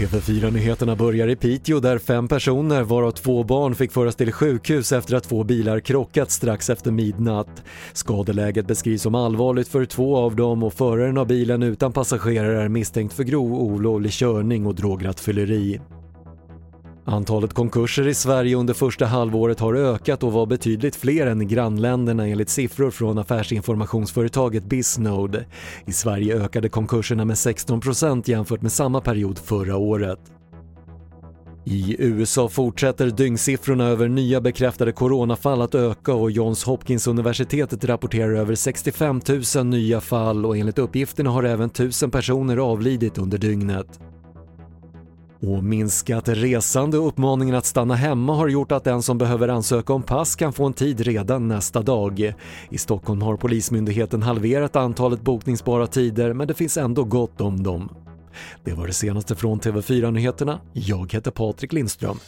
TV4-nyheterna börjar i Piteå där fem personer, varav två barn, fick föras till sjukhus efter att två bilar krockat strax efter midnatt. Skadeläget beskrivs som allvarligt för två av dem och föraren av bilen utan passagerare är misstänkt för grov olovlig körning och drograttfylleri. Antalet konkurser i Sverige under första halvåret har ökat och var betydligt fler än i grannländerna enligt siffror från affärsinformationsföretaget Bisnode. I Sverige ökade konkurserna med 16% jämfört med samma period förra året. I USA fortsätter dygnsiffrorna över nya bekräftade coronafall att öka och Johns Hopkins universitetet rapporterar över 65 000 nya fall och enligt uppgifterna har även 1000 personer avlidit under dygnet. Och minskat resande och uppmaningen att stanna hemma har gjort att den som behöver ansöka om pass kan få en tid redan nästa dag. I Stockholm har Polismyndigheten halverat antalet bokningsbara tider men det finns ändå gott om dem. Det var det senaste från TV4 Nyheterna. Jag heter Patrik Lindström.